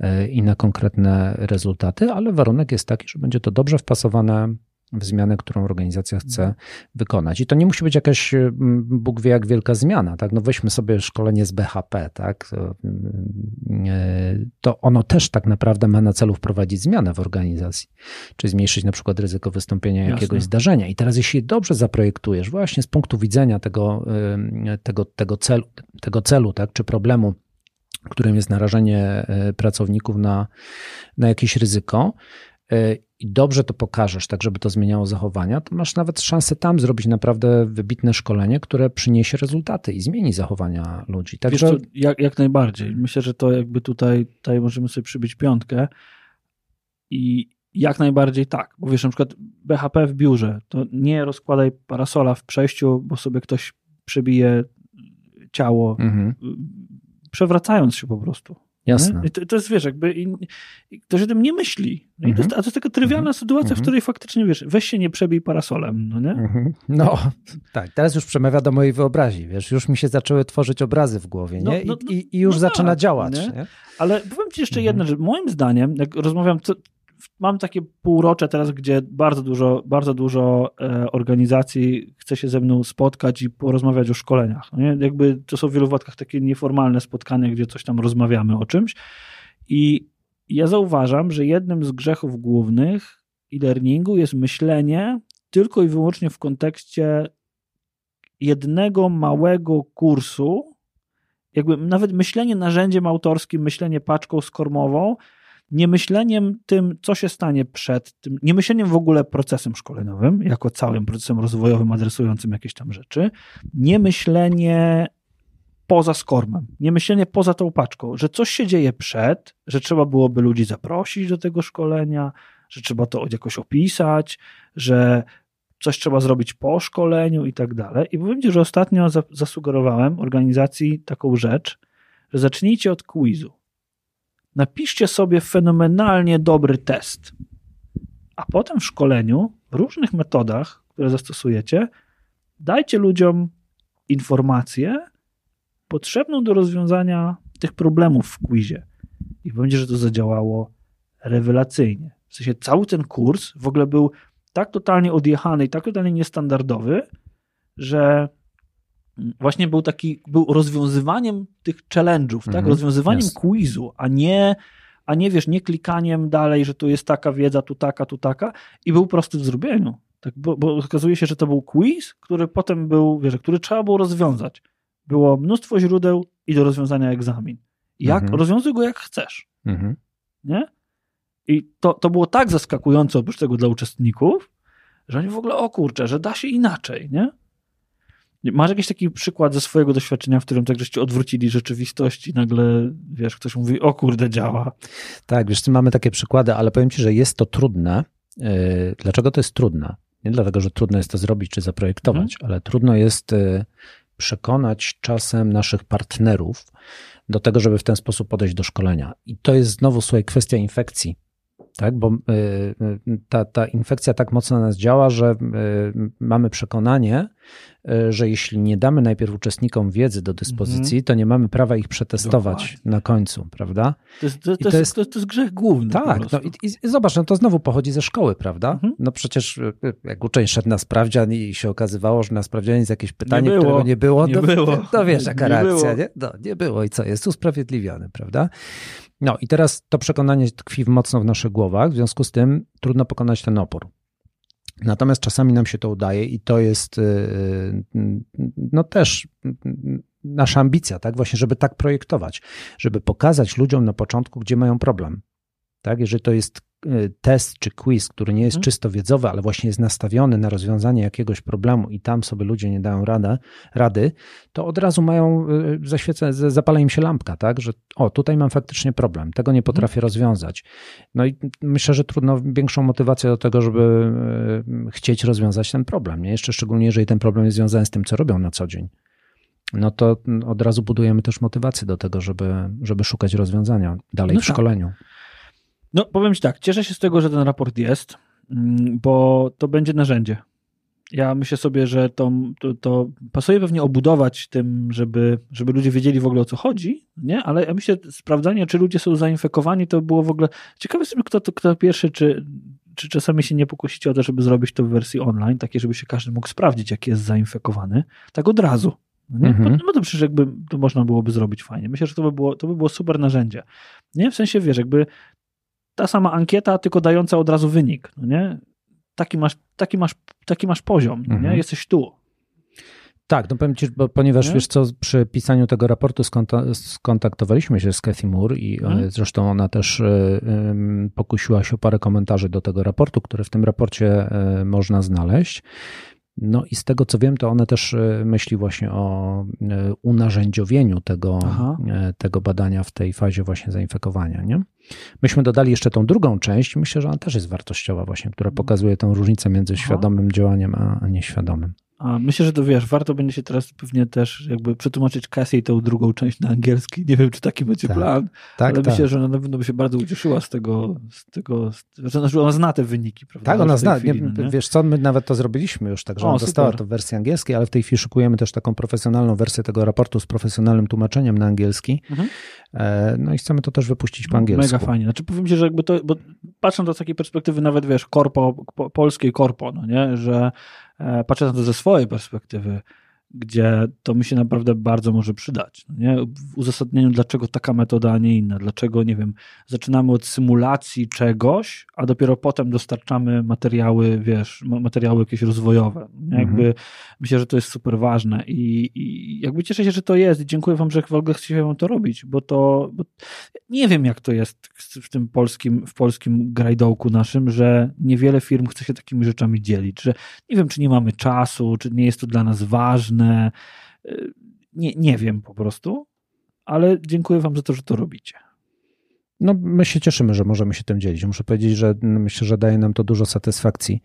e, i na konkretne rezultaty, ale warunek jest taki, że będzie to dobrze wpasowane w zmianę, którą organizacja chce mhm. wykonać. I to nie musi być jakaś, mm, Bóg wie jak wielka zmiana, tak? No weźmy sobie szkolenie z BHP, tak? To ono też tak naprawdę ma na celu wprowadzić zmianę w organizacji, czyli zmniejszyć na przykład ryzyko wystąpienia Jasne. jakiegoś zdarzenia. I teraz jeśli dobrze zaprojektujesz właśnie z punktu widzenia tego, tego, tego celu, tego celu, tak? Czy problemu, którym jest narażenie y, pracowników na, na jakieś ryzyko, y, i dobrze to pokażesz, tak żeby to zmieniało zachowania, to masz nawet szansę tam zrobić naprawdę wybitne szkolenie, które przyniesie rezultaty i zmieni zachowania ludzi. Także... Co, jak, jak najbardziej. Myślę, że to jakby tutaj, tutaj możemy sobie przybić piątkę i jak najbardziej tak, bo wiesz, na przykład BHP w biurze, to nie rozkładaj parasola w przejściu, bo sobie ktoś przebije ciało, mhm przewracając się po prostu. Jasne. To, to, jest, wiesz, jakby i, i ktoś o tym nie myśli. No mhm. to jest, a to jest taka trywialna mhm. sytuacja, w mhm. której faktycznie, wiesz, weź się nie przebij parasolem, no nie? Mhm. No, tak, teraz już przemawia do mojej wyobraźni, wiesz, już mi się zaczęły tworzyć obrazy w głowie, nie? No, no, I, i, już no zaczyna tak, działać, nie? nie? Ale powiem ci jeszcze jedno, że moim zdaniem, jak rozmawiam, co, mam takie półrocze teraz, gdzie bardzo dużo, bardzo dużo e, organizacji chce się ze mną spotkać i porozmawiać o szkoleniach. No nie? Jakby to są w wielu wypadkach takie nieformalne spotkania, gdzie coś tam rozmawiamy o czymś. I ja zauważam, że jednym z grzechów głównych e-learningu jest myślenie tylko i wyłącznie w kontekście jednego małego kursu, jakby nawet myślenie narzędziem autorskim, myślenie paczką skormową, nie myśleniem tym, co się stanie przed tym, nie myśleniem w ogóle procesem szkoleniowym, jako całym procesem rozwojowym adresującym jakieś tam rzeczy, nie myślenie poza skormem, nie myślenie poza tą paczką, że coś się dzieje przed, że trzeba byłoby ludzi zaprosić do tego szkolenia, że trzeba to jakoś opisać, że coś trzeba zrobić po szkoleniu i tak dalej. I powiem Ci, że ostatnio zasugerowałem organizacji taką rzecz, że zacznijcie od quizu napiszcie sobie fenomenalnie dobry test, a potem w szkoleniu, w różnych metodach, które zastosujecie, dajcie ludziom informację potrzebną do rozwiązania tych problemów w quizie. I będzie, że to zadziałało rewelacyjnie. W sensie cały ten kurs w ogóle był tak totalnie odjechany i tak totalnie niestandardowy, że właśnie był taki, był rozwiązywaniem tych challenge'ów, tak? Mhm. Rozwiązywaniem yes. quizu, a nie, a nie wiesz, nie klikaniem dalej, że tu jest taka wiedza, tu taka, tu taka i był prosty w zrobieniu. Tak, bo, bo okazuje się, że to był quiz, który potem był, wiesz, który trzeba było rozwiązać. Było mnóstwo źródeł i do rozwiązania egzamin. Jak, mhm. rozwiązuj go jak chcesz. Mhm. Nie? I to, to było tak zaskakujące oprócz tego dla uczestników, że oni w ogóle, o kurczę, że da się inaczej, nie? Masz jakiś taki przykład ze swojego doświadczenia, w którym tak żeście odwrócili rzeczywistość i nagle, wiesz, ktoś mówi, o kurde, działa. Tak, wiesz, mamy takie przykłady, ale powiem ci, że jest to trudne. Y, dlaczego to jest trudne? Nie dlatego, że trudno jest to zrobić czy zaprojektować, mhm. ale trudno jest y, przekonać czasem naszych partnerów do tego, żeby w ten sposób podejść do szkolenia. I to jest znowu, słuchaj, kwestia infekcji tak? bo y, y, ta, ta infekcja tak mocno na nas działa, że y, mamy przekonanie, że jeśli nie damy najpierw uczestnikom wiedzy do dyspozycji, -hmm. to nie mamy prawa ich przetestować Dokładnie. na końcu, prawda? To jest, to, to, to, jest, jest grzech główny. Tak, no i, i, zobacz, no to znowu pochodzi ze szkoły, prawda? -hmm. No przecież jak uczeń szedł na sprawdzian i się okazywało, że na sprawdzianie jest jakieś pytanie, nie którego nie było, nie to, było. to wiesz jaka nie reakcja, było. nie? No, nie było i co, jest usprawiedliwiony, prawda? No i teraz to przekonanie tkwi mocno w naszych głowach, w związku z tym trudno pokonać ten opór. Natomiast czasami nam się to udaje i to jest y, y, no też nasza ambicja, tak? Właśnie, żeby tak projektować, żeby pokazać ludziom na początku, gdzie mają problem. Tak? Jeżeli to jest y, test czy quiz, który nie jest hmm. czysto wiedzowy, ale właśnie jest nastawiony na rozwiązanie jakiegoś problemu i tam sobie ludzie nie dają radę, rady, to od razu mają, y, zaświeca, zapala im się lampka, tak, że o, tutaj mam faktycznie problem, tego nie potrafię hmm. rozwiązać. No i myślę, że trudno większą motywację do tego, żeby y, chcieć rozwiązać ten problem, nie? Jeszcze szczególnie, jeżeli ten problem jest związany z tym, co robią na co dzień no to od razu budujemy też motywację do tego, żeby, żeby szukać rozwiązania dalej no w tak. szkoleniu. No, powiem Ci tak, cieszę się z tego, że ten raport jest, mm, bo to będzie narzędzie. Ja myślę sobie, że to, to, to, pasuje pewnie obudować tym, żeby, żeby ludzie wiedzieli w ogóle o co chodzi, nie? ale ja myślę, sprawdzanie, czy ludzie są zainfekowani, to było w ogóle. Ciekawe jestem, kto, kto pierwszy, czy, czy czasami się nie pokusicie o to, żeby zrobić to w wersji online, takie, żeby się każdy mógł sprawdzić, jaki jest zainfekowany, tak od razu. Nie? Mhm. No to przecież jakby to można byłoby zrobić fajnie. Myślę, że to by było, to by było super narzędzie. Nie? W sensie, wiesz, jakby ta sama ankieta, tylko dająca od razu wynik, no nie? Taki masz, taki masz, taki masz poziom, mhm. nie? Jesteś tu. Tak, no powiem ci, bo, ponieważ nie? wiesz co, przy pisaniu tego raportu skontaktowaliśmy się z Cathy Moore i mhm. zresztą ona też y, y, pokusiła się o parę komentarzy do tego raportu, które w tym raporcie y, można znaleźć. No i z tego co wiem, to one też e, myśli właśnie o e, unarzędziowieniu tego, e, tego badania w tej fazie właśnie zainfekowania. Nie? Myśmy dodali jeszcze tą drugą część, myślę, że ona też jest wartościowa właśnie, która pokazuje tę różnicę między Aha. świadomym działaniem a nieświadomym. A myślę, że to wiesz, warto będzie się teraz pewnie też jakby przetłumaczyć Cassie tą drugą część na angielski. Nie wiem, czy taki będzie tak, plan, tak, ale tak. myślę, że ona na pewno by się bardzo ucieszyła z tego, z tego, z, znaczy ona zna te wyniki, prawda? Tak, ona zna. Chwili, nie, no nie? Wiesz co, my nawet to zrobiliśmy już, także ona dostała to w wersji angielskiej, ale w tej chwili szykujemy też taką profesjonalną wersję tego raportu z profesjonalnym tłumaczeniem na angielski. Mhm. E, no i chcemy to też wypuścić po angielsku. Mega fajnie. Znaczy powiem ci, że jakby to, bo patrząc z takiej perspektywy nawet, wiesz, korpo, polskiej korpo, no nie, że e, patrzę na to ze swojej perspektywy, gdzie to mi się naprawdę bardzo może przydać. No nie? W uzasadnieniu, dlaczego taka metoda, a nie inna. Dlaczego, nie wiem, zaczynamy od symulacji czegoś, a dopiero potem dostarczamy materiały, wiesz, materiały jakieś rozwojowe. Mhm. Jakby myślę, że to jest super ważne i, i jakby cieszę się, że to jest i dziękuję wam, że w ogóle chcecie wam to robić, bo to bo nie wiem, jak to jest w tym polskim, w polskim grajdołku naszym, że niewiele firm chce się takimi rzeczami dzielić, że nie wiem, czy nie mamy czasu, czy nie jest to dla nas ważne, Y, nie, nie wiem po prostu, ale dziękuję Wam za to, że to robicie. No, my się cieszymy, że możemy się tym dzielić. Muszę powiedzieć, że myślę, że daje nam to dużo satysfakcji.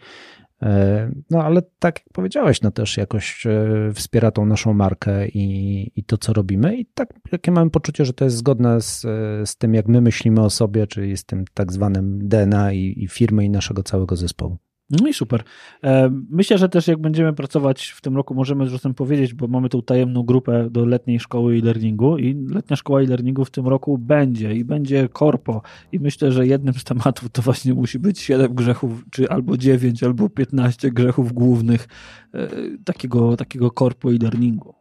E, no, ale tak jak powiedziałeś, no też jakoś e, wspiera tą naszą markę i, i to, co robimy. I tak, jakie mamy poczucie, że to jest zgodne z, z tym, jak my myślimy o sobie, czyli z tym tak zwanym DNA i, i firmy i naszego całego zespołu. No i super. E, myślę, że też jak będziemy pracować w tym roku, możemy z tym powiedzieć, bo mamy tą tajemną grupę do letniej szkoły e-learningu i letnia szkoła e-learningu w tym roku będzie i będzie korpo i myślę, że jednym z tematów to właśnie musi być 7 grzechów, czy albo 9, albo 15 grzechów głównych e, takiego, takiego korpo e-learningu.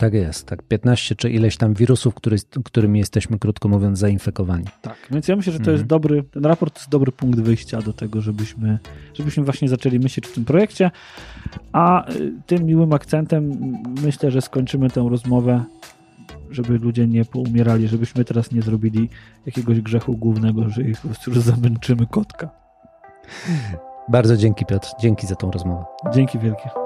Tak jest, tak. 15 czy ileś tam wirusów, który, którymi jesteśmy, krótko mówiąc, zainfekowani. Tak, więc ja myślę, że to mhm. jest dobry, ten raport to jest dobry punkt wyjścia do tego, żebyśmy, żebyśmy właśnie zaczęli myśleć w tym projekcie. A y, tym miłym akcentem myślę, że skończymy tę rozmowę, żeby ludzie nie poumierali, żebyśmy teraz nie zrobili jakiegoś grzechu głównego, że ich po prostu zamęczymy kotka. Bardzo dzięki Piotr, dzięki za tą rozmowę. Dzięki wielkie.